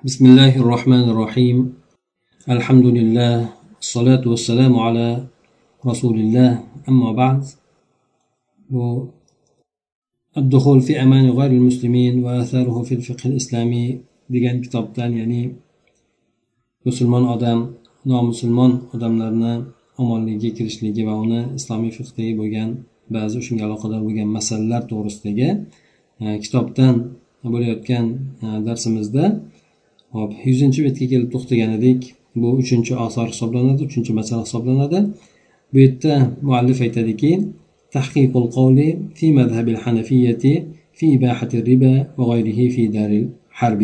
بسم الله الرحمن الرحيم الحمد لله الصلاة والسلام على رسول الله أما بعد الدخول في أمان غير المسلمين وآثاره في الفقه الإسلامي degan kitobdan ya'ni musulmon odam nomusulmon odamlarni omonligiga kirishligi va uni islomiy fiqdagi bo'lgan ba'zi shunga aloqador bo'lgan masalalar to'g'risidagi kitobdan bo'layotgan darsimizda hop yuzinchi betga kelib to'xtagan edik bu uchinchi osor hisoblanadi uchinchi masala hisoblanadi bu yerda muallif aytadiki تحقيق القول في مذهب الحنفية في إباحة الربا وغيره في دار الحرب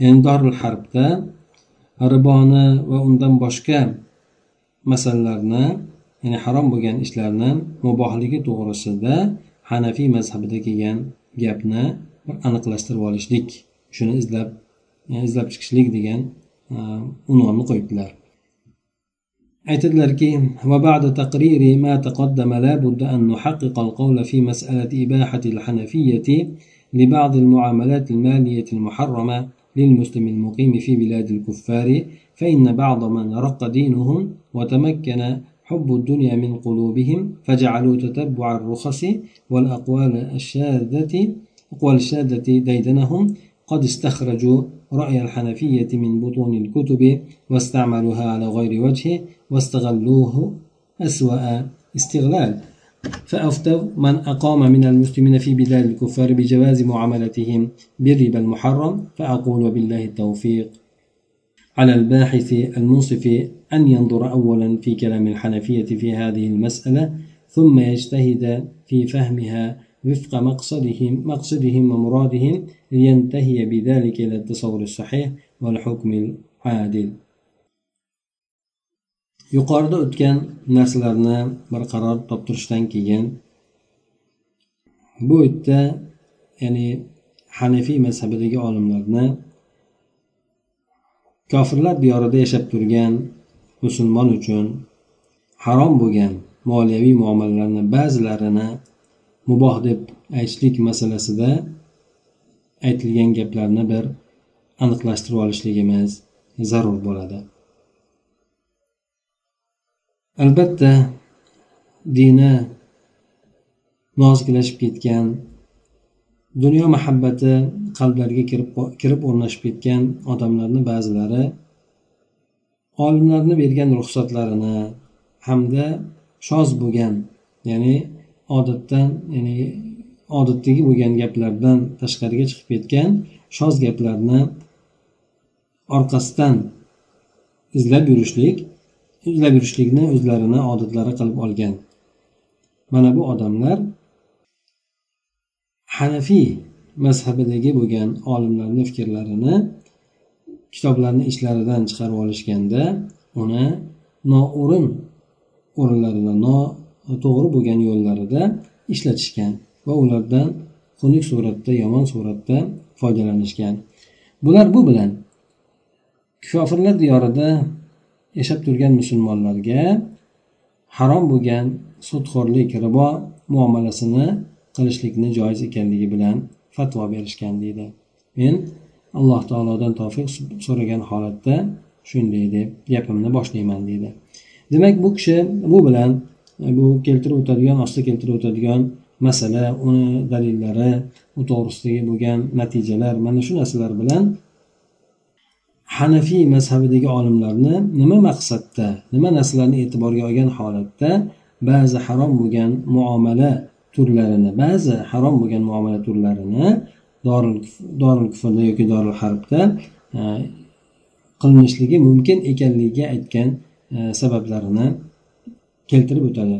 يعني دار الحرب riboni va undan boshqa masalalarni ya'ni harom bo'lgan ishlarni mubohligi to'g'risida hanafiy mazhabida kelgan gapni bir aniqlashtirib olishlik shuni izlab izlab chiqishlik degan unvonni qo'yibdilar. Aytadilarki وبعد تقرير ما تقدم لا بد أن نحقق القول في مسألة إباحة الحنفية لبعض المعاملات المالية المحرمة للمسلم المقيم في بلاد الكفار فإن بعض من رق دينهم وتمكن حب الدنيا من قلوبهم فجعلوا تتبع الرخص والأقوال الشاذة أقوال الشاذة ديدنهم قد استخرجوا رأي الحنفية من بطون الكتب واستعملوها على غير وجه واستغلوه أسوأ استغلال. فأفتوا من أقام من المسلمين في بلاد الكفار بجواز معاملتهم بالربا المحرم فأقول وبالله التوفيق. على الباحث المنصف أن ينظر أولا في كلام الحنفية في هذه المسألة ثم يجتهد في فهمها وفق مقصدهم مقصدهم ومرادهم لينتهي بذلك إلى التصور الصحيح والحكم العادل yuqorida o'tgan narsalarni bir qaror toptirishdan keyin bu yerda ya'ni hanafiy mazhabidagi olimlarni kofirlar diyorida yashab turgan musulmon uchun harom bo'lgan moliyaviy muomalalarni ba'zilarini muboh deb aytishlik masalasida aytilgan gaplarni bir aniqlashtirib olishligimiz zarur bo'ladi. Albatta dini noziklashib ketgan dunyo muhabbati qalblarga kirib kirib o'rnashib ketgan odamlarni ba'zilari olimlarni bergan ruxsatlarini hamda shoz bo'lgan ya'ni odatdan ya'ni odatdagi bo'lgan gaplardan tashqariga chiqib ketgan shoz gaplarni orqasidan izlab yurishlik izlab yurishlikni o'zlarini odatlari qilib olgan. Mana bu odamlar hanafiy mazhabidagi bo'lgan olimlarni fikrlarini kitoblarni ichlaridan chiqarib olishganda uni noo'rin o'rinlarida noto'g'ri bo'lgan yo'llarida ishlatishgan. Va ulardan xunuk suratda yomon suratda foydalanishgan. Bular bu bilan kofirlar diyorida yashab turgan musulmonlarga harom bo'lgan sudxo'rlik ribo muomalasini qilishlikni joiz ekanligi bilan fatvo berishgan deydi. Men alloh taolodan tavfiq so'ragan holatda shunday deb gapimni boshlayman deydi. Demak bu kishi bu bilan bu keltirib o'tadigan ostida keltirib o'tadigan masala uni dalillari u to'g'risidagi bo'lgan natijalar mana shu narsalar bilan hanafiy mazhabidagi olimlarni nima maqsadda nima narsalarni e'tiborga olgan holatda ba'zi harom bo'lgan muomala turlarini ba'zi harom bo'lgan muomala turlarini dorul kufrda yoki dorul harbda e, qilinishligi mumkin ekanligiga aytgan e, sabablarini keltirib o'tadi.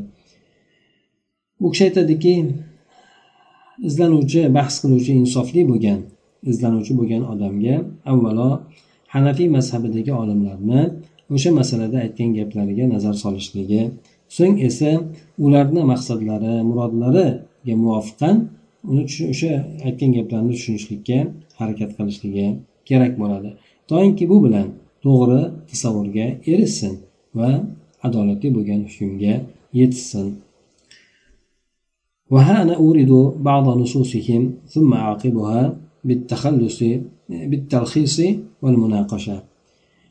U kishi aytadiki izlanuvchi bahs qiluvchi insofli bo'lgan izlanuvchi bo'lgan odamga avvalo hanafiy mazhabidagi olimlarni o'sha masalada aytgan gaplariga nazar solishligi so'ng esa ularni maqsadlari murodlariga muvofiqan uni o'sha aytgan gaplarni tushunishlikka harakat qilishligi kerak bo'ladi. Toinki bu bilan to'g'ri tasavvurga erishsin va adolatli bo'lgan hukmga yetishsin. وها أنا أورد بعض نصوصهم ثم أعقبها بالتخلص بالتلخيص والمناقشة.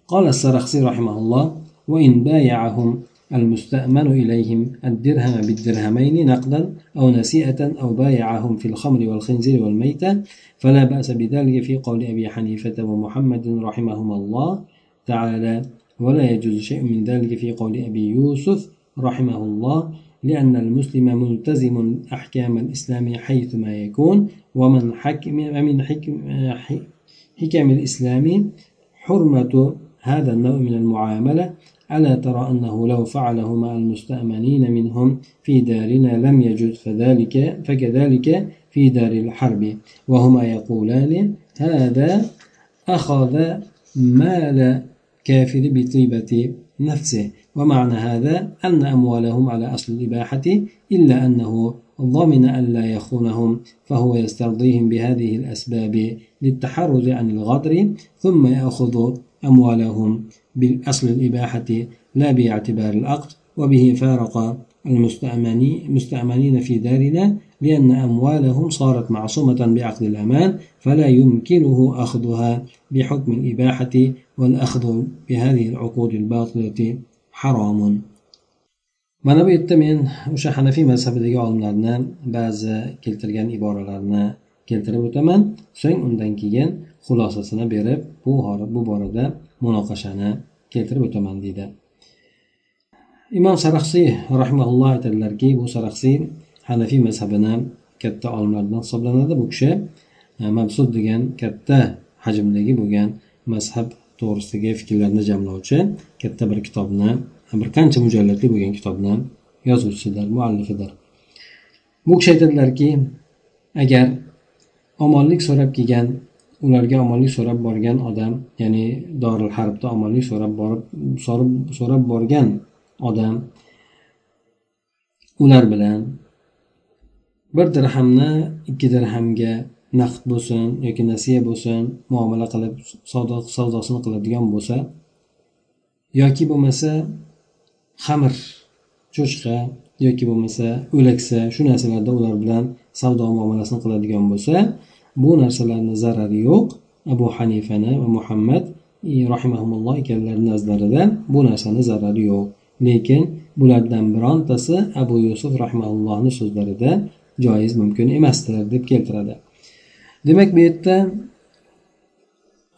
قال السرخسي رحمه الله وإن بايعهم المستأمن إليهم الدرهم بالدرهمين نقدا أو نسيئة أو بايعهم في الخمر والخنزير والميتة فلا بأس بذلك في قول أبي حنيفة ومحمد رحمهما الله تعالى. ولا يجوز شيء من ذلك في قول أبي يوسف رحمه الله لأن المسلم ملتزم أحكام الإسلام حيثما يكون ومن حكم من حكم حكم الإسلام حرمة هذا النوع من المعاملة. ألا ترى أنه لو فعله مع المستأمنين منهم في دارنا لم يجد فذلك فكذلك في دار الحرب. وهما يقولان هذا أخذ مال كافر بطيبة نفسه. ومعنى هذا أن أموالهم على أصل الإباحة إلا أنه ضمن أن لا يخونهم فهو يسترضيهم بهذه الأسباب للتحرز عن الغدر ثم يأخذ أموالهم بالأصل الإباحة لا باعتبار العقد وبه فارق المستأمنين في دارنا لأن أموالهم صارت معصومة بعقد الأمان فلا يمكنه أخذها بحكم الإباحة والأخذ بهذه العقود الباطلة. haromun mana bu yerda men o'sha hanafiy mazhabidagi olimlarni ba'zi keltirgan iboralarini keltirib o'taman. So'ng undan keyin xulosasini berib bu bu borada munoqashani keltirib o'taman deydi. Imom saraxsiy rahmaulloh aytadilarki bu saraxsiy hanafiy mazhabini katta olimlaridan hisoblanadi. Bu kishi e, mabsud degan katta hajmdagi bo'lgan mazhab to'g'risidagi fikrlarni jamlovchi katta bir kitobni bir qancha mujallatli bo'lgan kitobni yozuvchisidir muallifidir. Bu kishi aytadilarki agar omonlik so'rab kelgan ularga omonlik so'rab borgan odam ya'ni doril harbda omonlik so'rab borib so'rab borgan odam ular bilan bir dirhamni ikki dirhamga naqd bo'lsin yoki nasiya bo'lsin muomala qilib savdo savdosini qiladigan bo'lsa yoki bo'lmasa xamir cho'chqa yoki bo'lmasa o'laksa shu narsalarda ular bilan savdo muomalasini qiladigan bo'lsa bu narsalarni zarari yo'q. Abu hanifani va muhammad e, rahimahumulloh ekanlarini nazarlarida bu narsani zarari yo'q. Lekin bulardan birontasi abu yusuf rahimaullohni so'zlarida joiz mumkin emasdir deb keltiradi. Demak bu yerda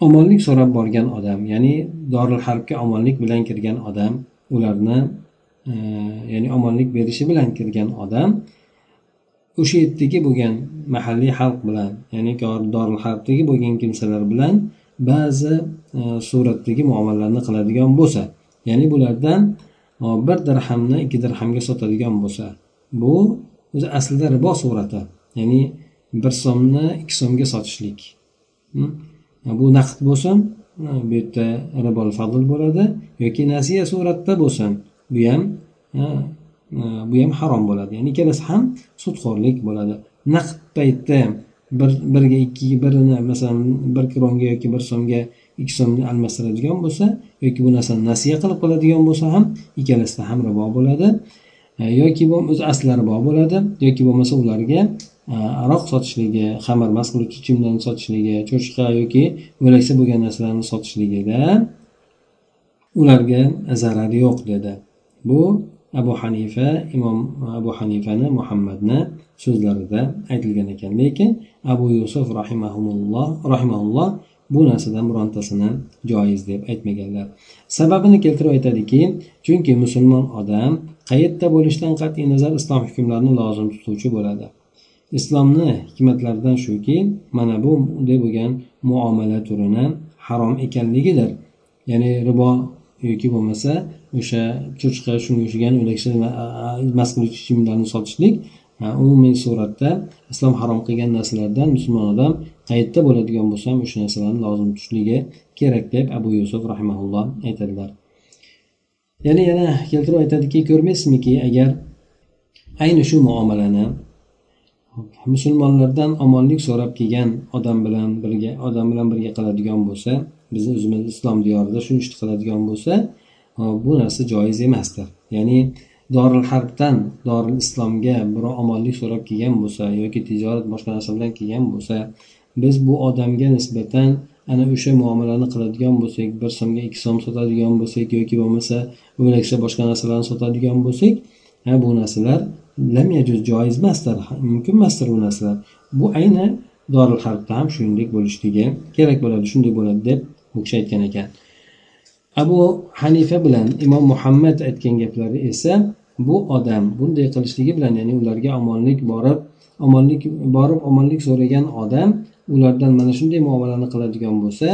omonlik so'rab borgan odam ya'ni dorul harbga omonlik bilan kirgan odam ularni e, ya'ni omonlik berishi bilan kirgan odam o'sha yerdagi bo'lgan mahalliy xalq bilan ya'ni dorul harbdagi bo'lgan kimsalar bilan ba'zi e, suratdagi muomalalarni qiladigan bo'lsa ya'ni bulardan e, bir dirhamni ikki dirhamga sotadigan bo'lsa bu o'zi aslida ribo surati ya'ni bir so'mni ikki so'mga sotishlik. Bu naqd bo'lsin bu yerda ribol fadl bo'ladi yoki nasiya suratda bo'lsin bu ham bu ham harom bo'ladi. Ya'ni ikkalasi ham sudxo'rlik bo'ladi. Naqd paytda bir birga ikkiga birini masalan bir kronga yoki bir so'mga ikki so'mni almashtiradigan bo'lsa yoki bu narsani nasiya qilib qiladigan bo'lsa ham ikkalasida ham ribo bo'ladi. E, yoki o'zi asli ribo bo'ladi yoki bo'lmasa ularga Э, aroq sotishligi xamir mast qiluvchi ichimliklarni sotishligi cho'chqa yoki o'laksa bo'lgan narsalarni sotishligida ularga zarar yo'q dedi. Bu abu hanifa imom abu hanifani muhammadni so'zlarida aytilgan ekan. Lekin abu yusuf rahimahulloh rahimaulloh bu narsadan birontasini joiz deb aytmaganlar. Sababini keltirib aytadiki chunki musulmon odam qayerda bo'lishidan qat'iy nazar islom hukmlarini lozim tutuvchi bo'ladi. Islomni hikmatlaridan shuki mana bu bunday bo'lgan muomala turini harom ekanligidir. Ya'ni ribo yoki bo'lmasa o'sha cho'chqa shunga o'xshagan o'lakcha mast qiluvchi ichimliklarni sotishlik umumiy suratda islom harom qilgan narsalardan musulmon odam qayerda bo'ladigan bo'lsa ham o'sha narsalarni lozim tutishligi kerak deb abu yusuf rahimaulloh aytadilar. Ya'ni yana keltirib aytadiki ko'rmaysizmiki agar ayni shu muomalani musulmonlardan omonlik so'rab kelgan odam bilan birga odam bilan birga qiladigan bo'lsa bizni o'zimiz islom diyorida shu ishni qiladigan bo'lsa bu narsa joiz emasdir. Ya'ni doril harbdan doril islomga birov omonlik so'rab kelgan bo'lsa yoki tijorat boshqa narsa bilan kelgan bo'lsa biz bu odamga nisbatan ana o'sha muomalani qiladigan bo'lsak bir so'mga ikki so'm sotadigan bo'lsak yoki bo'lmasa o'ylakcha boshqa narsalarni sotadigan bo'lsak bu narsalar lam yajuz joiz emasdir mumkin emasdir bu narsalar. Bu ayni doril harbda ham shuningdek bo'lishligi kerak bo'ladi shunday bo'ladi deb u kishi aytgan ekan. Abu hanifa bilan imom muhammad aytgan gaplari esa bu odam bunday qilishligi bilan ya'ni ularga omonlik borib omonlik borib omonlik so'ragan odam ulardan mana shunday muomalani qiladigan bo'lsa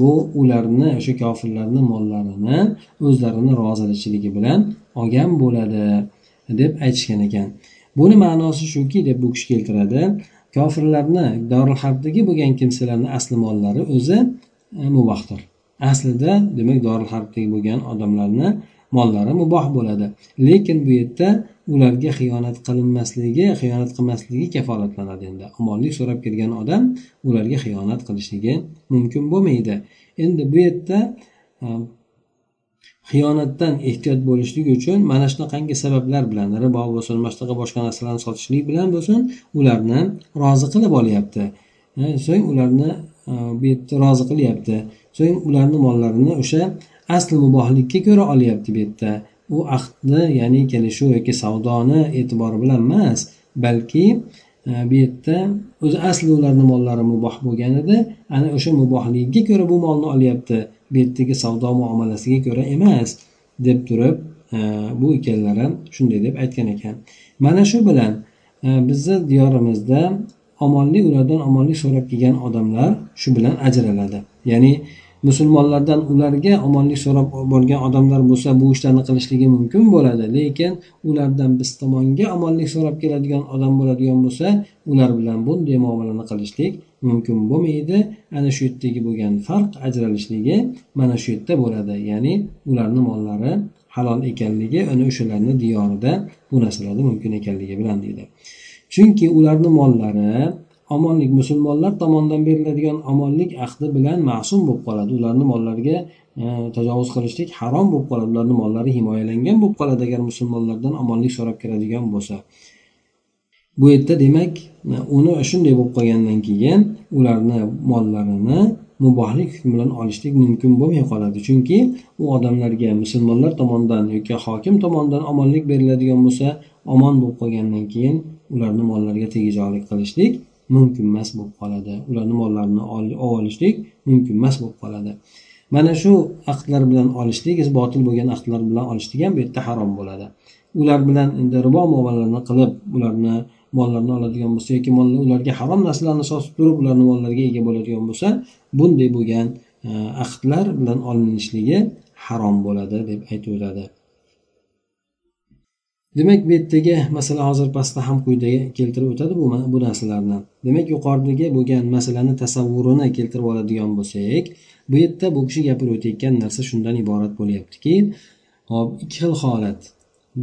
bu ularni o'sha kofirlarni mollarini o'zlarini rozilichiligi bilan olgan bo'ladi. Deb aytishgan ekan. Buni ma'nosi shuki deb bu kishi keltiradi kofirlarni doril harbdagi bo'lgan kimsalarni asli mollari o'zi e, mubohdir. Aslida demak doril harbdagi bo'lgan odamlarni mollari muboh bo'ladi. Lekin bu yerda ularga xiyonat qilinmasligi xiyonat qilmasligi kafolatlanadi endi. Omonlik so'rab kelgan odam ularga xiyonat qilishligi mumkin bo'lmaydi. Endi bu yerda e, xiyonatdan ehtiyot bo'lishlik uchun mana shunaqangi sabablar bilan ribo bo'lsin boshqa boshqa narsalarni sotishlik bilan bo'lsin ularni rozi qilib olyapti. E, so'ng ularni e, bu yerda rozi qilyapti. So'ng ularni mollarini o'sha asli mubohlikka ko'ra olyapti bu yerda. U ahdni ya'ni kelishuv yoki savdoni e'tibori bilan emas balki E, bu yerda o'zi asli ularni mollari muboh bo'lgan edi. Ana o'sha mubohligiga ko'ra bu molni olyapti. Bu yerdagi savdo muomalasiga ko'ra emas deb turib e, bu ikkalalari shunday deb aytgan ekan. Mana shu bilan e, bizni diyorimizda omonlik ulardan omonlik so'rab kelgan odamlar shu bilan ajraladi. Ya'ni musulmonlardan ularga omonlik so'rab borgan odamlar bo'lsa bu ishlarni qilishligi mumkin bo'ladi. Lekin ulardan biz tomonga omonlik so'rab keladigan odam bo'ladigan bo'lsa ular bilan bunday muomalani qilishlik mumkin bo'lmaydi. Ana shu yerdagi bo'lgan farq ajralishligi mana shu yerda bo'ladi. Ya'ni ularni mollari halol ekanligi ana o'shalarni diyorida bu narsalarni mumkin ekanligi bilan deydi. Chunki ularni mollari omonlik musulmonlar tomonidan beriladigan omonlik ahdi bilan ma'sum bo'lib qoladi. Ularni mollariga e, tajovuz qilishlik harom bo'lib qoladi. Ularni mollari himoyalangan bo'lib qoladi agar musulmonlardan omonlik so'rab kiradigan bo'lsa. Bu yerda demak e, uni shunday bo'lib qolgandan keyin ularni mollarini mubohlik hukmi bilan olishlik mumkin bo'lmay qoladi. Chunki u odamlarga musulmonlar tomonidan yoki hokim tomonidan omonlik beriladigan bo'lsa omon bo'lib qolgandan keyin ularni mollariga tegajog'lik qilishlik mumkin emas bo'lib qoladi. Ularni mollarini olib olishlik mumkin emas bo'lib qoladi. Mana shu aqdlar bilan olishlik botil bo'lgan aqdlar bilan olishlik ham bu yerda harom bo'ladi. Ular bilan endi ribo muomalalarini qilib ularni mollarini oladigan bo'lsa yoki ularga harom narsalarni sotib turib ularni mollariga ega bo'ladigan bo'lsa bunday bo'lgan e, aqdlar ahdlar bilan olinishligi harom bo'ladi deb aytib o'tadi. Demak bu yerdagi masala hozir pastda ham quyida keltirib o'tadi bu bu narsalarni demak yuqoridagi bo'lgan masalani tasavvurini keltirib oladigan bo'lsak bu yerda bu kishi gapirib o'tayotgan narsa shundan iborat bo'lyaptiki hop ikki xil holat.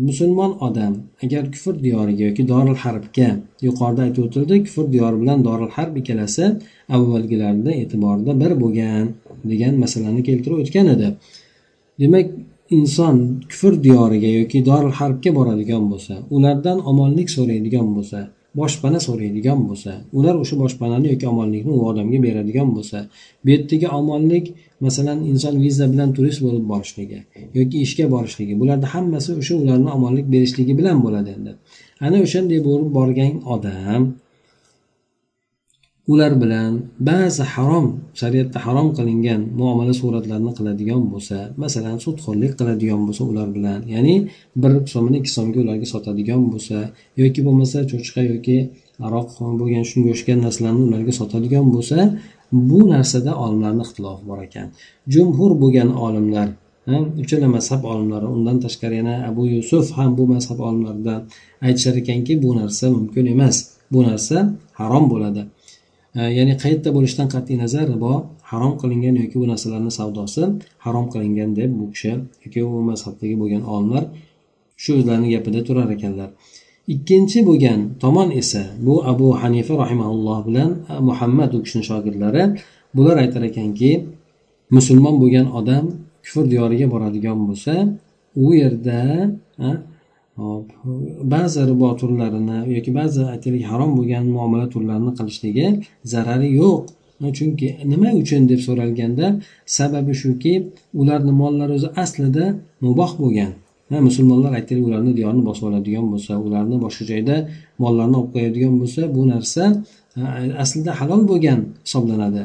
Musulmon odam agar kufr diyoriga yoki doril harbga yuqorida aytib o'tildi kufr diyori bilan doril harb ikkalasi avvalgilarda e'tiborida bir bo'lgan degan masalani keltirib o'tgan edi. Demak inson kufr diyoriga yoki dorul harbga boradigan bo'lsa ulardan omonlik so'raydigan bo'lsa boshpana so'raydigan bo'lsa ular o'sha boshpanani yoki omonlikni u odamga beradigan bo'lsa bu yerdagi omonlik masalan inson viza bilan turist bo'lib borishligi yoki ishga borishligi bularni hammasi o'sha ularni omonlik berishligi bilan bo'ladi endi. Ana o'shanday bo'lib borgan odam ular bilan ba'zi harom shariatda harom qilingan muomala suratlarni qiladigan bo'lsa masalan sudxo'rlik qiladigan bo'lsa ular bilan ya'ni bir so'mni ikki so'mga ularga sotadigan bo'lsa yoki bo'lmasa cho'chqa yoki aroq bo'lgan shunga o'xshagan narsalarni ularga sotadigan bo'lsa bu narsada olimlarni ixtilofi bor ekan. Jumhur bo'lgan olimlar uchala mazhab olimlari undan tashqari yana abu yusuf ham bu mazhab olimlaridan aytishar ekanki bu narsa mumkin emas bu narsa harom bo'ladi. Ya'ni qayerda bo'lishidan qat'iy nazar ribo harom qilingan yoki bu narsalarni savdosi harom qilingan deb bu kishi yoki u mazhabdagi bo'lgan olimlar shu o'zlarini gapida turar ekanlar. Ikkinchi bo'lgan tomon esa bu abu hanifa rahimaulloh bilan muhammad u kishini shogirdlari bular aytar ekanki musulmon bo'lgan odam kufr diyoriga boradigan bo'lsa u yerda hop. Ba'zi ribo turlarini yoki ba'zi aytaylik harom bo'lgan muomala turlarini qilishligi zarari yo'q. Chunki nima uchun deb so'ralganda sababi shuki ularni mollari o'zi aslida muboh bo'lgan. Musulmonlar aytaylik ularni diyorini bosib oladigan bo'lsa ularni boshqa joyda mollarni olib qo'yadigan bo'lsa bu narsa aslida halol bo'lgan hisoblanadi.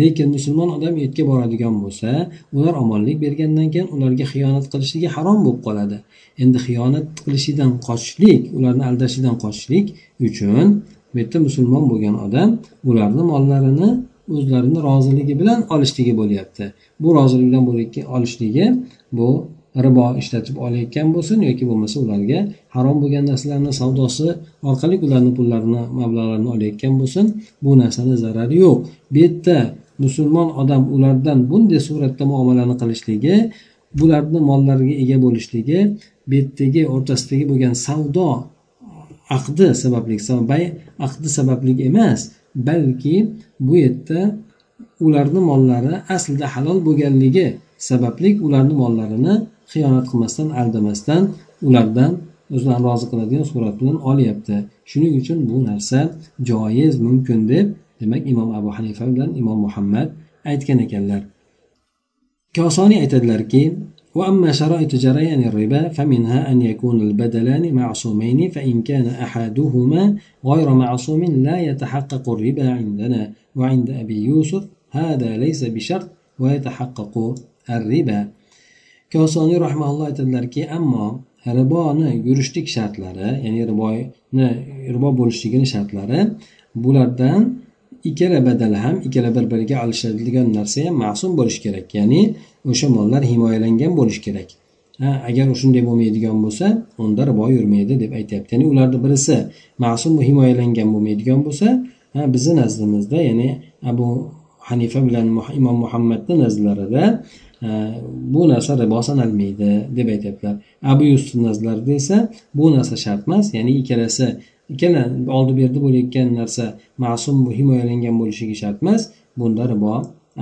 Lekin musulmon odam u boradigan bo'lsa ular omonlik bergandan keyin ularga xiyonat qilishligi harom bo'lib qoladi. Endi xiyonat qilishidan qochishlik ularni aldashidan qochishlik uchun bu yerda musulmon bo'lgan odam ularni mollarini o'zlarini roziligi bilan olishligi bo'lyapti. Bu rozilik bilan olishligi bu ribo ishlatib olayotgan bo'lsin yoki bo'lmasa ularga harom bo'lgan narsalarni savdosi orqali ularni pullarini mablag'larini olayotgan bo'lsin bu narsani zarari yo'q. Bu yerda musulmon odam ulardan bunday suratda muomalani qilishligi bularni mollariga ega bo'lishligi bu yerdagi o'rtasidagi bo'lgan savdo aqdi sababli bay aqdi sababli emas balki bu yerda ularni mollari aslida halol bo'lganligi sababli ularni mollarini xiyonat qilmasdan aldamasdan ulardan o'zlarini rozi qiladigan surat bilan olyapti. Shuning uchun bu narsa joiz mumkin deb demak imom abu hanifa bilan imom muhammad aytgan ekanlar kosoniy aytadilarki وأما شرائط جريان الربا فمنها أن يكون البدلان معصومين فإن كان أحدهما غير معصوم لا يتحقق الربا عندنا وعند أبي يوسف هذا ليس بشرط ويتحقق الربا kosoniy rahmaulloh aytadilarki ammo riboni yurishlik shartlari ya'ni riboyni ribo bo'lishligini shartlari bulardan ikkala badal ham ikkala bir biriga alishadigan narsa ham ma'sum bo'lishi kerak. Ya'ni o'sha mollar himoyalangan bo'lishi kerak. Ha agar shunday bo'lmaydigan bo'lsa unda ribo yurmaydi deb aytyapti. Ya'ni ularni birisi ma'sum himoyalangan bo'lmaydigan bo'lsa ha bizni nazdimizda ya'ni abu hanifa bilan imom muhammadni nazdlarida bu narsa ribo sanalmaydi deb aytyaptilar. Abu yusuf nazarlarida esa bu narsa shart emas. Ya'ni ikkalasi ikkala oldi berdi bo'layotgan narsa ma'sum himoyalangan bo'lishligi shart emas bunda ribo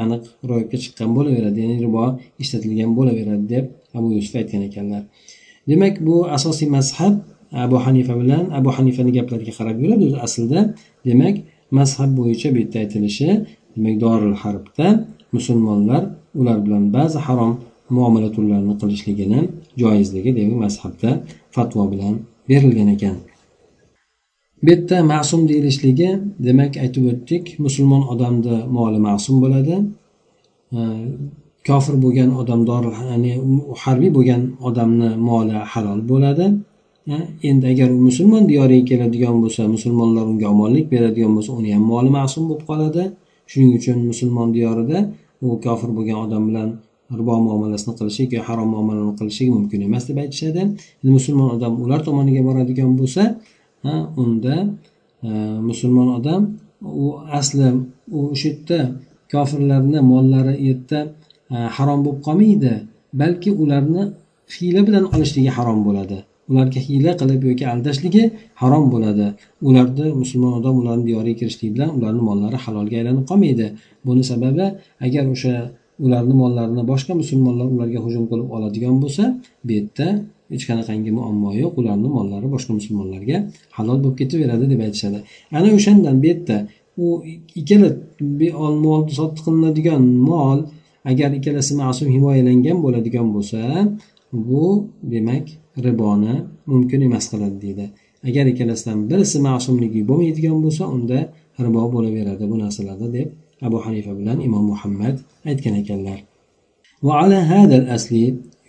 aniq ro'yobga chiqqan bo'laveradi ya'ni ribo ishlatilgan bo'laveradi deb abu yusuf aytgan ekanlar. Demak bu asosiy mazhab abu hanifa bilan abu hanifani gaplariga qarab yuradi o'zi aslida. Demak mazhab bo'yicha bu yerda aytilishi demak doril harbda musulmonlar ular bilan ba'zi harom muomala turlarini qilishligini joizligi demak mazhabda fatvo bilan berilgan ekan. Bu yerda ma'sum deyilishligi demak aytib o'tdik musulmon odamni moli ma'sum bo'ladi. Kofir bo'lgan odam ya'ni harbiy bo'lgan odamni moli halol bo'ladi. Endi agar u musulmon diyoriga keladigan bo'lsa musulmonlar unga omonlik beradigan bo'lsa uni ham moli ma'sum bo'lib qoladi. Shuning uchun musulmon diyorida u kofir bo'lgan odam bilan ribo muomalasini qilishi yoki harom muomalani qilishi mumkin emas deb aytishadi. Musulmon odam ular tomoniga boradigan bo'lsa unda e, musulmon odam u asli u o'sha yerda kofirlarni mollari u yerda e, harom bo'lib qolmaydi balki ularni hiyla bilan olishligi harom bo'ladi. Ularga hiyla qilib yoki aldashligi harom bo'ladi. Ularni musulmon odam ularni diyoriga kirishligi bilan ularni mollari halolga aylanib qolmaydi. Buni sababi agar o'sha ularni mollarini boshqa musulmonlar ularga hujum qilib oladigan bo'lsa bu yerda hech qanaqangi muammo yo'q ularni mollari boshqa musulmonlarga halol bo'lib ketaveradi deb aytishadi ana o'shandan bu yerda u ikkala molni sotib qilinadigan mol agar ikkalasi ma'sum himoyalangan bo'ladigan bo'lsa bu demak riboni mumkin emas qiladi deydi agar ikkalasidan birisi ma'sumligi bo'lmaydigan bo'lsa unda ribo bo'laveradi bu narsalarda deb abu hanifa bilan imom muhammad aytgan ekanlar وعلى هذا الأصل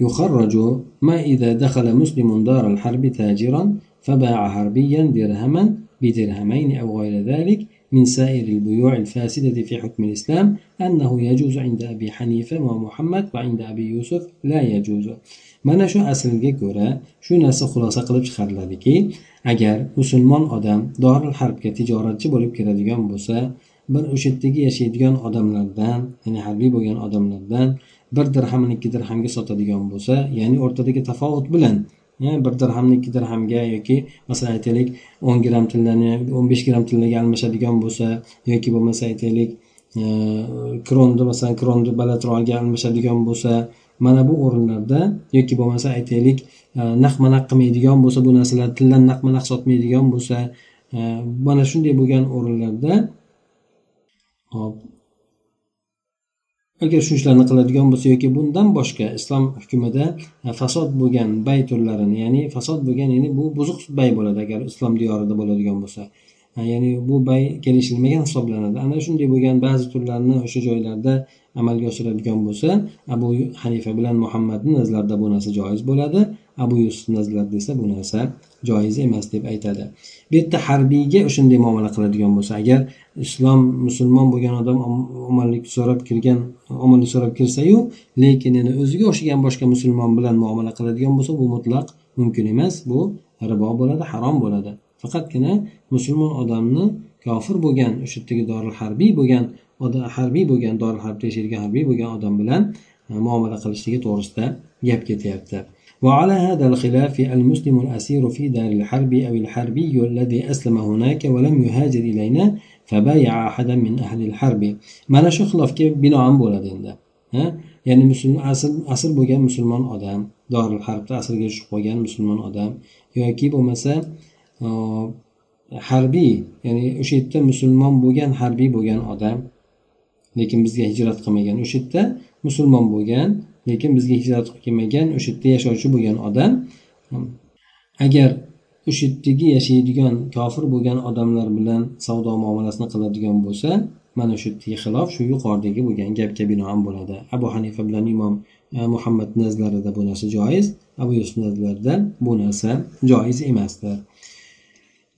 يخرج ما إذا دخل مسلم دار الحرب تاجرا فباع حربيا درهما بدرهمين أو غير ذلك من سائر البيوع الفاسدة في حكم الإسلام أنه يجوز عند أبي حنيفة ومحمد وعند أبي يوسف لا يجوز mana shu aslga ko'ra shu narsa xulosa qilib chiqariladiki agar musulmon odam doril harbga tijoratchi bo'lib kiradigan bo'lsa bir o'sha yerdagi yashaydigan odamlardan ya'ni harbiy bo'lgan odamlardan bir dirhamni ikki dirhamga sotadigan bo'lsa ya'ni o'rtadagi tafovut bilan bir dirhamni ikki dirhamga yoki masalan aytaylik o'n gramm tillani o'n besh gramm tillaga almashadigan bo'lsa yoki bo'lmasa aytaylik e, kronni masalan kronni balatrolga almashadigan bo'lsa mana bu o'rinlarda yoki bo'lmasa aytaylik e, naq naqma naq qilmaydigan bo'lsa bu narsalar tildan naqma naq sotmaydigan bo'lsa e, mana shunday bo'lgan o'rinlarda hop agar shu ishlarni qiladigan bo'lsa yoki bundan boshqa islom hukmida e, fasod bo'lgan bay turlarini ya'ni fasod bo'lgan ya'ni bu buzuq bay bo'ladi agar islom diyorida bo'ladigan bo'lsa. E, ya'ni bu bay kelishilmagan hisoblanadi. Ana shunday bo'lgan ba'zi turlarni o'sha joylarda amalga oshiradigan bo'lsa abu hanifa bilan muhammadni nazarlarida bu narsa joiz bo'ladi. Abu yusuf nazarlarida esa bu narsa joiz emas deb aytadi. Bu yerda harbiyga o'shanday muomala qiladigan bo'lsa agar islom musulmon bo'lgan odam omonlik so'rab kirgan omonlik so'rab kirsayu lekin yana o'ziga o'xshagan boshqa musulmon bilan muomala qiladigan bo'lsa bu mutlaq mumkin emas bu ribo bo'ladi harom bo'ladi. Faqatgina musulmon odamni kofir bo'lgan o'sha yerdagi doril harbiy bo'lgan harbiy bo'lgan doril harbda yashaydigan harbiy bo'lgan odam bilan e, muomala qilishligi to'g'risida gap ketyapti. وعلى هذا الخلاف المسلم الأسير في دار الحرب أو الحربي الذي أسلم هناك ولم يهاجر إلينا فبايع أحدا من أهل الحرب mana shu xilofga binoan bo'ladi endi ya'ni musulmon asl asl bo'lgan musulmon odam doril harbda asrga tushib qolgan musulmon odam yoki bo'lmasa harbiy ya'ni o'sha yerda musulmon bo'lgan harbiy bo'lgan odam lekin bizga hijrat qilmagan o'sha yerda musulmon bo'lgan lekin bizga hijrat qilib kelmagan o'sha yerda yashovchi bo'lgan odam agar o'sha yerdagi yashaydigan kofir bo'lgan odamlar bilan savdo muomalasini qiladigan bo'lsa mana shu yerdagi xilof shu yuqoridagi bo'lgan gapga binoan bo'ladi. Abu hanifa bilan imom e, muhammad nazlarida bu narsa joiz abu yusuf nazlarida bu narsa joiz emasdir.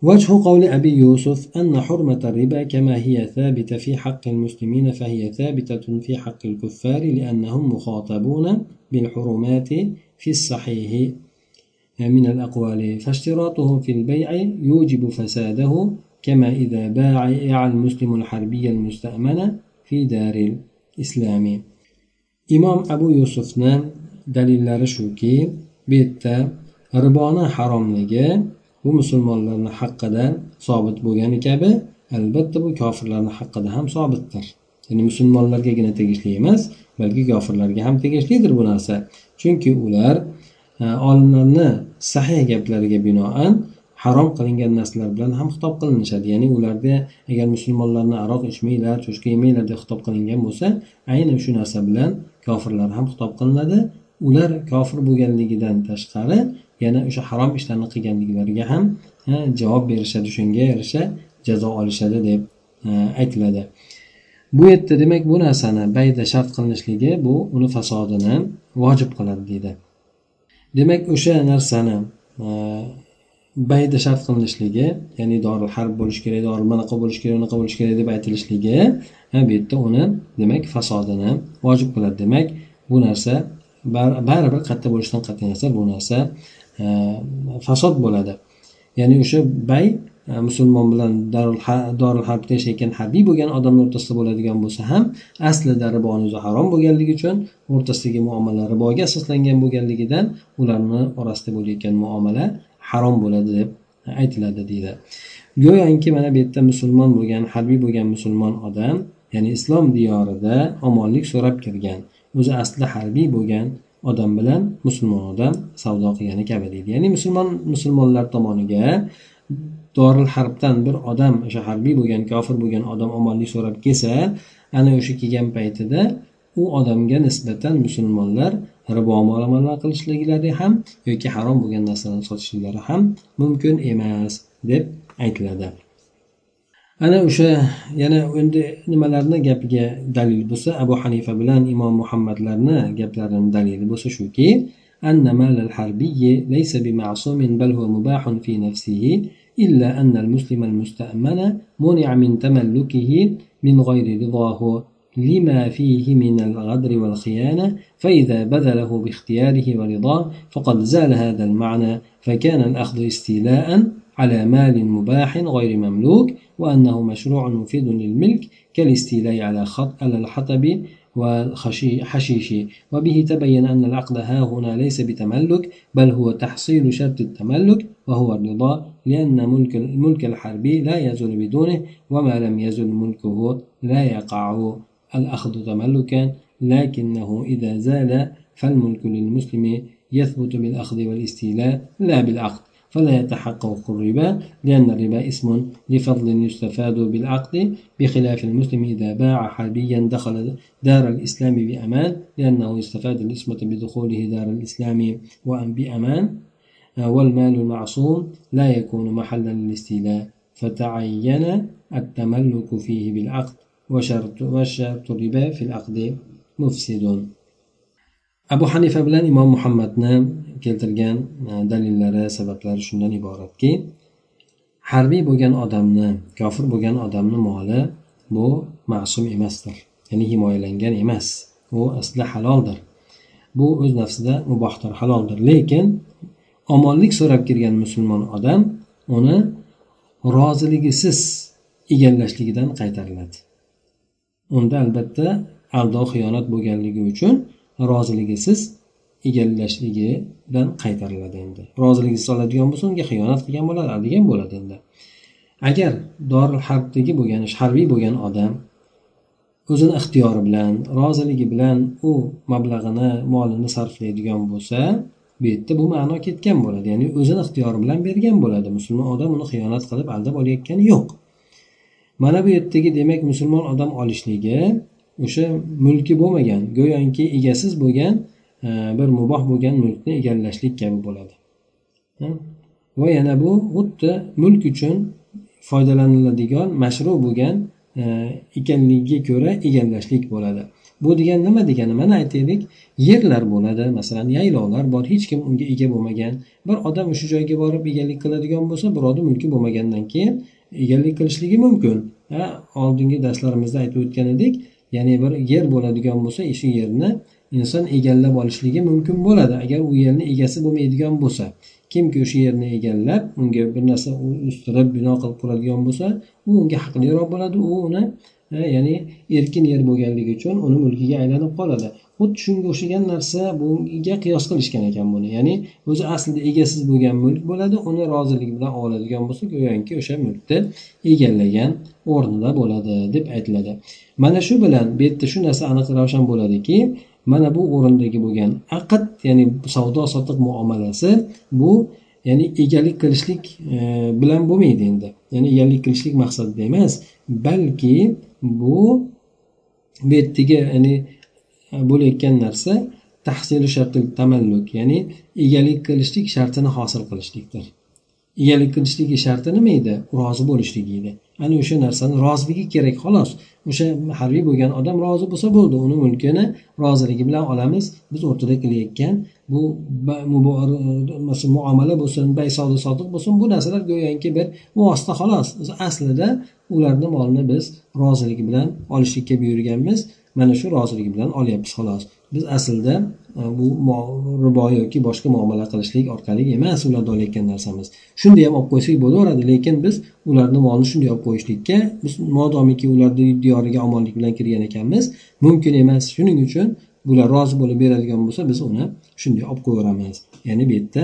وجه قول أبي يوسف أن حرمة الربا كما هي ثابتة في حق المسلمين فهي ثابتة في حق الكفار لأنهم مخاطبون بالحرمات في الصحيح. من الأقوال فاشتراطهم في البيع يوجب فساده كما إذا باع المسلم الحربي المستأمن في دار الإسلام. إمام أبو يوسفنا دليل shuki bu ربانا حرام riboni bu musulmonlarni haqqida sobit bo'lgani kabi albatta bu kofirlarni haqqida ham sobitdir. Ya'ni musulmonlargagina tegishli emas balki kofirlarga ham tegishlidir bu narsa. Chunki ular e, olimlarni sahih gaplariga binoan harom qilingan narsalar bilan ham xitob qilinishadi. Ya'ni ularda agar musulmonlarni aroq ichmanglar cho'chqa yemanglar deb xitob qilingan bo'lsa aynan shu narsa bilan kofirlar ham xitob qilinadi. Ular kofir bo'lganligidan tashqari yana o'sha harom ishlarni qilganliklariga ham javob berishadi shunga yarasha jazo olishadi deb aytiladi. Bu yerda demak bu narsani bayda shart qilinishligi bu uni fasodini vojib qiladi deydi. Demak o'sha narsani bayda shart qilinishligi ya'ni doril harb bo'lishi kerak dori manaqa bo'lishi kerak unaqa bo'lishi kerak deb aytilishligi bu yerda uni demak fasodini vojib qiladi. Demak bu narsa baribir qayerda bo'lishidan qat'iy nazar bu narsa Э, fasod bo'ladi. Ya'ni o'sha bay э, musulmon bilan dorul harbda yashayotgan harbiy bo'lgan odamlar o'rtasida bo'ladigan bo'lsa ham aslida riboni o'zi harom bo'lganligi uchun o'rtasidagi muomala riboga asoslangan bo'lganligidan ularni orasida bo'layotgan muomala harom bo'ladi deb aytiladi deydi. Go'yoki mana bu yerda musulmon bo'lgan harbiy bo'lgan musulmon odam ya'ni islom diyorida omonlik so'rab kirgan o'zi asli harbiy bo'lgan odam bilan musulmon odam savdo qilgani kabi deydi. Ya'ni musulmon musulmonlar tomoniga doril harbdan bir odam o'sha harbiy bo'lgan kofir bo'lgan odam omonlik so'rab kelsa ana o'sha kelgan paytida u odamga nisbatan musulmonlar ribo muomala qilishliklari ham yoki harom bo'lgan narsalarni sotishliklari ham mumkin emas deb aytiladi. Ana o'sha yana endi nimalarni gapiga dalil bo'lsa abu hanifa bilan imom muhammadlarni gaplarini dalili bo'lsa shuki أن مال الحربي ليس بمعصوم بل هو مباح في نفسه إلا أن المسلم المستأمن منع من تملكه من غير رضاه لما فيه من الغدر والخيانة فإذا بذله باختياره ورضاه فقد زال هذا المعنى فكان الأخذ استيلاء على مال مباح غير مملوك وأنه مشروع مفيد للملك كالاستيلاء على خط على الحطب والحشيش. وبه تبين أن العقد ها هنا ليس بتملك بل هو تحصيل شرط التملك وهو الرضا لأن ملك الملك الحربي لا يزول بدونه وما لم يزل ملكه لا يقع الأخذ تملكا. لكنه إذا زال فالملك للمسلم يثبت بالأخذ والاستيلاء لا بالعقد. فلا يتحقق الربا لأن الربا اسم لفضل يستفاد بالعقد بخلاف المسلم إذا باع حربيا دخل دار الإسلام بأمان لأنه يستفاد الإسمة بدخوله دار الإسلام وأن بأمان. والمال المعصوم لا يكون محلا للاستيلاء فتعين التملك فيه بالعقد وشرط, وشرط الربا في العقد مفسد. abu hanifa bilan imom muhammadni keltirgan e, dalillari sabablari shundan iboratki harbiy bo'lgan odamni kofir bo'lgan odamni moli bu ma'sum emasdir. Ya'ni himoyalangan emas. U asli haloldir. Bu o'z nafsida mubohdir haloldir. Lekin omonlik so'rab kelgan musulmon odam uni roziligisiz egallashligidan qaytariladi. Unda albatta aldov xiyonat bo'lganligi uchun roziligisiz egallashligidan qaytariladi endi. Roziligisiz oladigan bo'lsa unga xiyonat qilgan bo'ladi degan bo'ladi endi. Agar doril harbdagi bo'lgan harbiy bo'lgan odam o'zini ixtiyori bilan roziligi bilan u mablag'ini molini sarflaydigan bo'lsa bu yerda bu ma'no ketgan bo'ladi. Ya'ni o'zini ixtiyori bilan bergan bo'ladi. Musulmon odam uni xiyonat qilib aldab olayotgani yo'q. Mana bu yerdagi demak musulmon odam olishligi o'sha mulki bo'lmagan go'yoki egasiz bo'lgan bir muboh bo'lgan mulkni egallashlik kabi bo'ladi. Va yana bu xuddi mulk uchun foydalaniladigan mashru bo'lgan e, ekanligiga ko'ra egallashlik bo'ladi. Bu degani nima degani mana aytaylik. Yerlar bo'ladi masalan yaylovlar bor hech kim unga ega bo'lmagan. Bir odam o'sha joyga borib egalik qiladigan bo'lsa birovni mulki bo'lmagandan keyin egalik qilishligi mumkin. Oldingi darslarimizda aytib o'tgan edik ya'ni bir yer bo'ladigan bo'lsa shu yerni inson egallab olishligi mumkin bo'ladi. Agar u yerni egasi bo'lmaydigan bo'lsa kimki o'sha yerni egallab unga bir narsa ustirib bino qilib quradigan bo'lsa u unga haqliroq bo'ladi. U uni e, ya'ni erkin yer bo'lganligi uchun uni mulkiga aylanib qoladi. Xuddi shunga o'xshagan narsa bunga qiyos qilishgan ekan buni. Ya'ni o'zi aslida egasiz bo'lgan mulk bo'ladi uni rozilik bilan oladigan bo'lsa go'yoki o'sha mulkni egallagan o'rnida bo'ladi deb aytiladi. Mana shu bilan bu yerda shu narsa aniq ravshan bo'ladiki mana bu o'rindagi bo'lgan aqd ya'ni savdo sotiq muomalasi bu ya'ni egalik qilishlik e, bilan bo'lmaydi endi. Ya'ni egalik qilishlik maqsadida emas balki bu bu yerdagi ya'ni e, bo'layotgan narsa tahsili shartil tamalluk ya'ni egalik qilishlik shartini hosil qilishlikdir. Egalik qilishligi sharti nima edi? Rozi bo'lishligi edi. Ana o'sha narsani roziligi kerak xolos. O'sha harbiy bo'lgan odam rozi bo'lsa bo'ldi. Uni mulkini roziligi bilan olamiz. Biz o'rtada qilayotgan bu muomala bo'lsin bay savdo sotiq bo'lsin bu narsalar go'yoki bir vosita xolos. Aslida ularni molini biz roziligi bilan olishlikka buyurganmiz. Mana shu roziligi bilan olyapmiz xolos. Biz aslida e, bu ribo yoki boshqa muomala qilishlik orqali emas ularni olayotgan narsamiz. Shunday ham olib qo'ysak bo'laveradi lekin biz ularni molini shunday olib qo'yishlikka biz modomiki ularni diyoriga omonlik bilan kirgan ekanmiz mumkin emas. Shuning uchun bular rozi bo'lib beradigan bo'lsa biz uni shunday olib qo'yaveramiz. Ya'ni bu yerda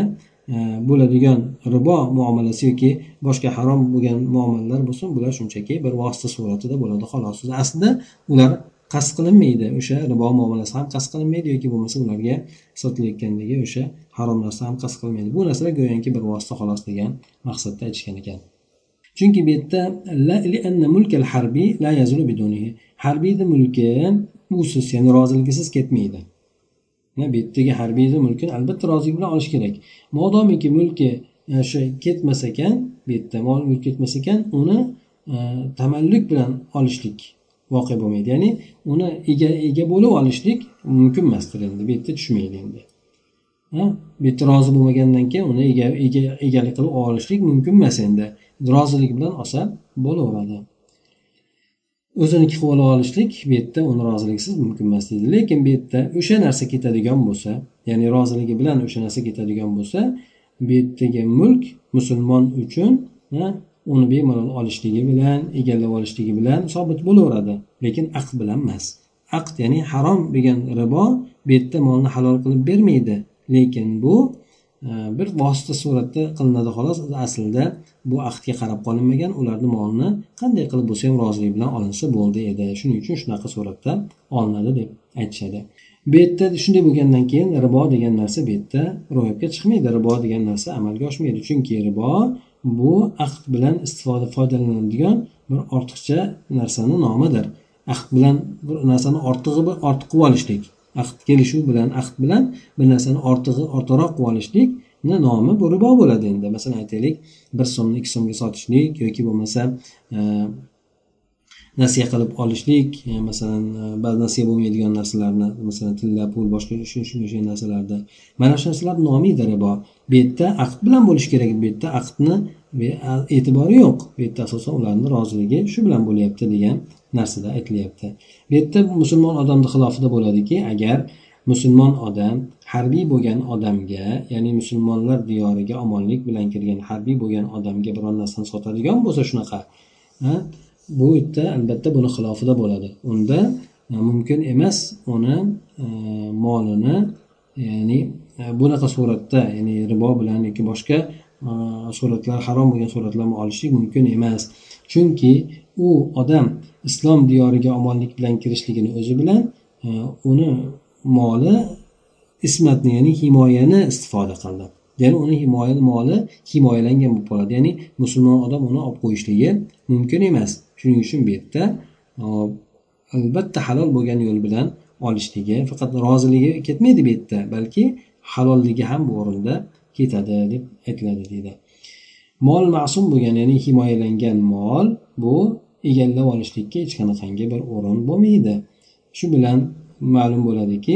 e, bo'ladigan ribo muomalasi yoki boshqa harom bo'lgan muomalalar bo'lsin bular shunchaki bir vosita suratida bo'ladi xolos. Aslida ular qasd qilinmaydi. O'sha ribo muomalasi ham qasd qilinmaydi yoki bo'lmasa ularga sotilayotgandagi o'sha harom narsa ham qasd qilinmaydi bu narsalar go'yoki bir vosita xolos degan maqsadda aytishgan ekan. Chunki bu yerda harbiyni mulki usiz ya'ni roziligisiz ketmaydi. Bu yerdagi harbiyni mulkini albatta rozilik bilan olish kerak. Modomiki mulki e, o'sha ketmas ekan bu yerda mol mulk ketmas ekan uni e, tamalluk bilan olishlik voqea bo'lmaydi. Ya'ni uni ega ega bo'lib olishlik mumkin emasdir endi bu yerda tushmaydi endi. Bu yerda rozi bo'lmagandan keyin uni ega ega egalik qilib olishlik mumkin emas endi. Rozilik bilan olsa bo'laveradi. O'ziniki qilib ola olishlik bu yerda uni roziliksiz mumkin emas deydi lekin bu yerda o'sha narsa ketadigan bo'lsa ya'ni roziligi bilan o'sha narsa ketadigan bo'lsa bu yerdagi mulk musulmon uchun uni bemalol olishligi bilan egallab olishligi bilan sobit bo'laveradi. Lekin aqd bilan emas. Aqd ya'ni harom degan ribo bu yerda molni halol qilib bermaydi. Lekin bu e, bir vosita suratda qilinadi xolos. Aslida bu aqdga qarab qolinmagan ularni molini qanday qilib bo'lsa ham rozilik bilan olinsa bo'ldi edi. Shuning uchun shunaqa suratda olinadi deb aytishadi. Bu yerda shunday bo'lgandan keyin ribo degan narsa bu yerda ro'yobga chiqmaydi. Ribo degan narsa amalga oshmaydi. Chunki ribo bu aqd bilan istifoda foydalanadigan bir ortiqcha narsani nomidir. Aqd bilan bir narsani ortig'i ortiq qilib olishlik. Aqd kelishuv bilan aqd bilan bir narsani ortig'i ortiqroq qilib olishlikni nomi bu ribo bo'ladi endi. Masalan aytaylik bir so'mni ikki so'mga sotishlik yoki bo'lmasa e, nasiya qilib olishlik e, masalan e, ba'zi nasiya bo'lmaydigan narsalarni masalan tilla pul boshqa shunday narsalarni mana shu narsalar nomiydir ribo. Bu yerda aqd bilan bo'lishi kerak bu yerda aqdni e'tibori yo'q. Bu yerda asosan ularni roziligi shu bilan bo'lyapti degan narsada aytilyapti. Bu yerda musulmon odamni xilofida bo'ladiki agar musulmon odam harbiy bo'lgan odamga ya'ni musulmonlar diyoriga omonlik bilan kirgan harbiy bo'lgan odamga biron narsani sotadigan bo'lsa shunaqa bu yerda albatta buni xilofida bo'ladi. Unda e, mumkin emas uni e, molini ya'ni e, bunaqa suratda ya'ni ribo bilan yoki boshqa e, suratlar harom bo'lgan suratlarni olishlik mumkin emas. Chunki u odam islom diyoriga omonlik bilan kirishligini o'zi bilan e, uni moli ismatni ya'ni himoyani istifoda qildi. Ya'ni uni himoya moli himoyalangan bo'lib qoladi. Ya'ni musulmon odam uni olib qo'yishligi mumkin emas. Shuning uchun bu yerda albatta halol bo'lgan yo'l bilan olishligi faqat roziligi ketmaydi bu yerda balki halolligi ham bu o'rinda ketadi deb aytiladi deydi. Mol ma'sum bo'lgan ya'ni himoyalangan mol bu egallab olishlikka hech qanaqangi bir o'rin bo'lmaydi. Shu bilan ma'lum bo'ladiki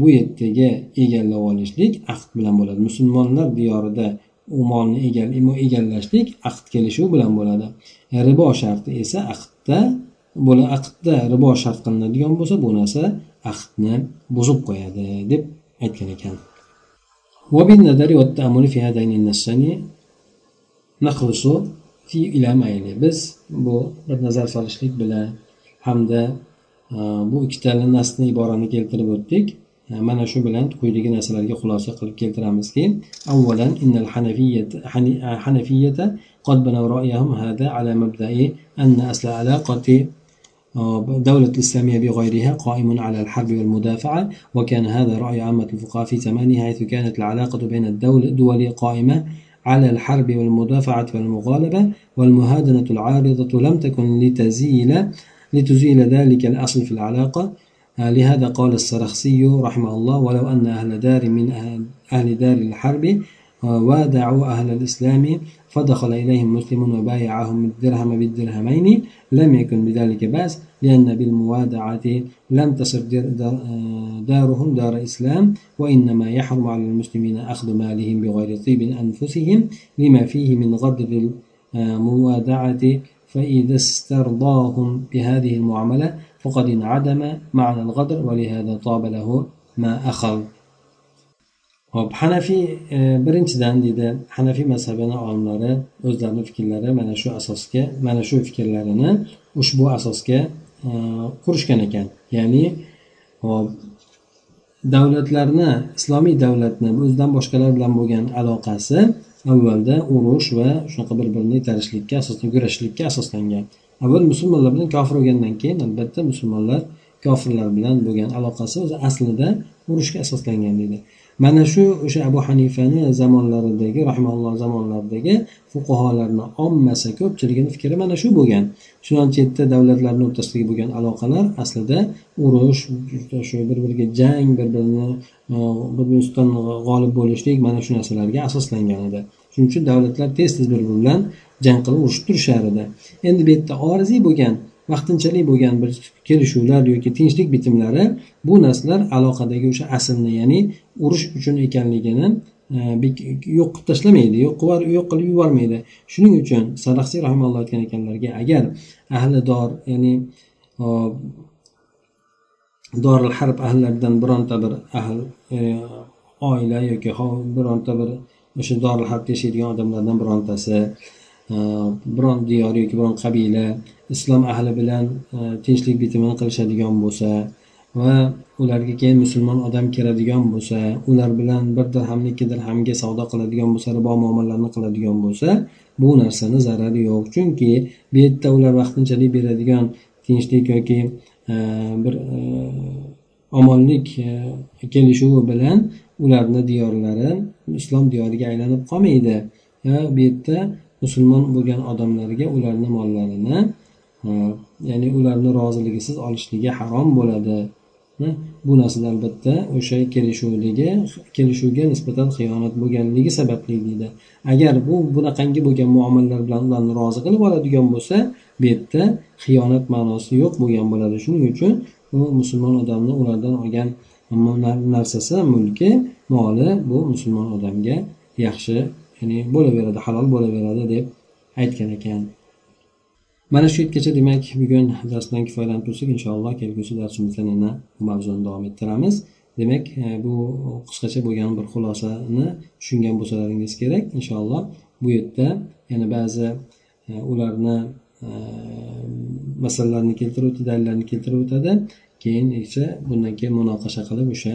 bu yerdagi egallab olishlik aqd bilan bo'ladi. Musulmonlar diyorida u molni egallashlik aqd kelishuv bilan bo'ladi. Ribo sharti esa aqdda bo'la aqdda ribo shart qilinadigan bo'lsa bu narsa aqdni buzib qo'yadi deb aytgan ekan biz bu bir nazar solishlik bilan hamda bu ikkitala nasni iborani keltirib o'tdik mana shu bilan quyidagi narsalarga xulosa qilib keltiramizki avvalan innal hanafiyata قد بنوا رأيهم هذا على مبدأ أن أصل علاقة دولة الإسلامية بغيرها قائم على الحرب والمدافعة وكان هذا رأي عامة الفقهاء في زمانها حيث كانت العلاقة بين الدول قائمة على الحرب والمدافعة والمغالبة والمهادنة العارضة لم تكن لتزيل لتزيل ذلك الأصل في العلاقة. لهذا قال السرخسي رحمه الله ولو أن أهل دار من أهل دار الحرب وادعوا أهل الإسلام فدخل إليهم مسلم وبايعهم الدرهم بالدرهمين. لم يكن بذلك بأس لأن بالموادعة لم تصر دارهم دار إسلام وإنما يحرم على المسلمين أخذ مالهم بغير طيب أنفسهم لما فيه من غدر الموادعة. فإذا استرضاهم بهذه المعاملة فقد انعدم معنى الغدر ولهذا طاب له ما أخذ. Hop hanafiy e, birinchidan deydi hanafiy mazhabini olimlari o'zlarini fikrlari mana shu asosga mana shu fikrlarini ushbu asosga e, qurishgan ekan. Ya'ni hop davlatlarni islomiy davlatni o'zidan boshqalar bilan bo'lgan aloqasi avvalda urush va shunaqa bir birini itarishlikka asoslan kurashishlikka asoslangan. Avval musulmonlar bilan kofir bo'lgandan keyin albatta musulmonlar kofirlar bilan bo'lgan aloqasi o'zi aslida urushga asoslangan deydi. Mana shu o'sha abu hanifani zamonlaridagi rahimalloh zamonlaridagi fuqarolarni ommasi ko'pchiligini fikri mana shu bo'lgan. Shundan yerda davlatlarni o'rtasidagi bo'lgan aloqalar aslida urush shu bir biriga jang bir birini e, bir biri ustidan g'olib bo'lishlik mana shu narsalarga asoslangan edi. Shuning uchun davlatlar tez tez bir biri bilan jang qilib urushib turishar edi endi bu yerda oriziy bo'lgan vaqtinchalik bo'lgan bir kelishuvlar yoki tinchlik bitimlari bu narsalar aloqadagi o'sha aslni ya'ni urush uchun ekanligini e, yo'q qilib tashlamaydi yo'q yo'q qilib yubormaydi. Shuning uchun sadaxsiy rahimalloh aytgan ekanlarki agar ahli dor ya'ni doril harb ahllaridan bironta bir ahl e, oila yoki bironta bir o'sha doril harbda yashaydigan odamlardan birontasi biron diyor yoki biron qabila islom ahli bilan e, tinchlik bitimini qilishadigan bo'lsa va ularga keyin musulmon odam kiradigan bo'lsa ular bilan bir dirhamni ikki dirhamga savdo qiladigan bo'lsa ribo muomalalarni qiladigan bo'lsa bu narsani zarari yo'q. Chunki bu yerda ular vaqtinchalik beradigan tinchlik yoki e, bir e, omonlik kelishuvi bilan ularni diyorlari islom diyoriga aylanib qolmaydi. Bu yerda musulmon bo'lgan odamlarga ularni mollarini ya'ni ularni roziligisiz olishligi harom bo'ladi. Bu narsada albatta o'sha kelishuvligi kelishuvga nisbatan xiyonat bo'lganligi sababli deydi. Agar bu bunaqangi bo'lgan muomalalar bilan ularni rozi qilib oladigan bo'lsa bu yerda xiyonat ma'nosi yo'q bo'lgan bo'ladi. Shuning uchun u musulmon odamni ulardan olgan narsasi mulki moli bu musulmon odamga yaxshi ya'ni bo'laveradi halol bo'laveradi deb aytgan ekan. Mana shu yergacha demak bugun darsdan kifoyalanib tursak inshaalloh kelgusi darsimizda yana bu mavzuni davom ettiramiz. Demak e, bu qisqacha bo'lgan bir xulosani tushungan bo'lsalaringiz kerak. Inshaalloh bu yerda yana ba'zi e, ularni e, masalalarni keltirib o'tadi dalillarni keltirib o'tadi. Keyin esa bundan keyin munoqasha qilib o'sha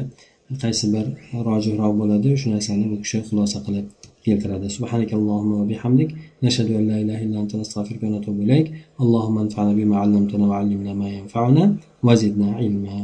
qaysi bir rojihroq bo'ladi shu narsani u kishi xulosa qilib keltiradi. Subhanakallohumma va bihamdik. Nashhadu an la ilaha illa anta nastag'firuka va natubu ilayk. Allohumma anfa'na bima 'allamtana va 'allimna ma yanfa'una va zidna ilma.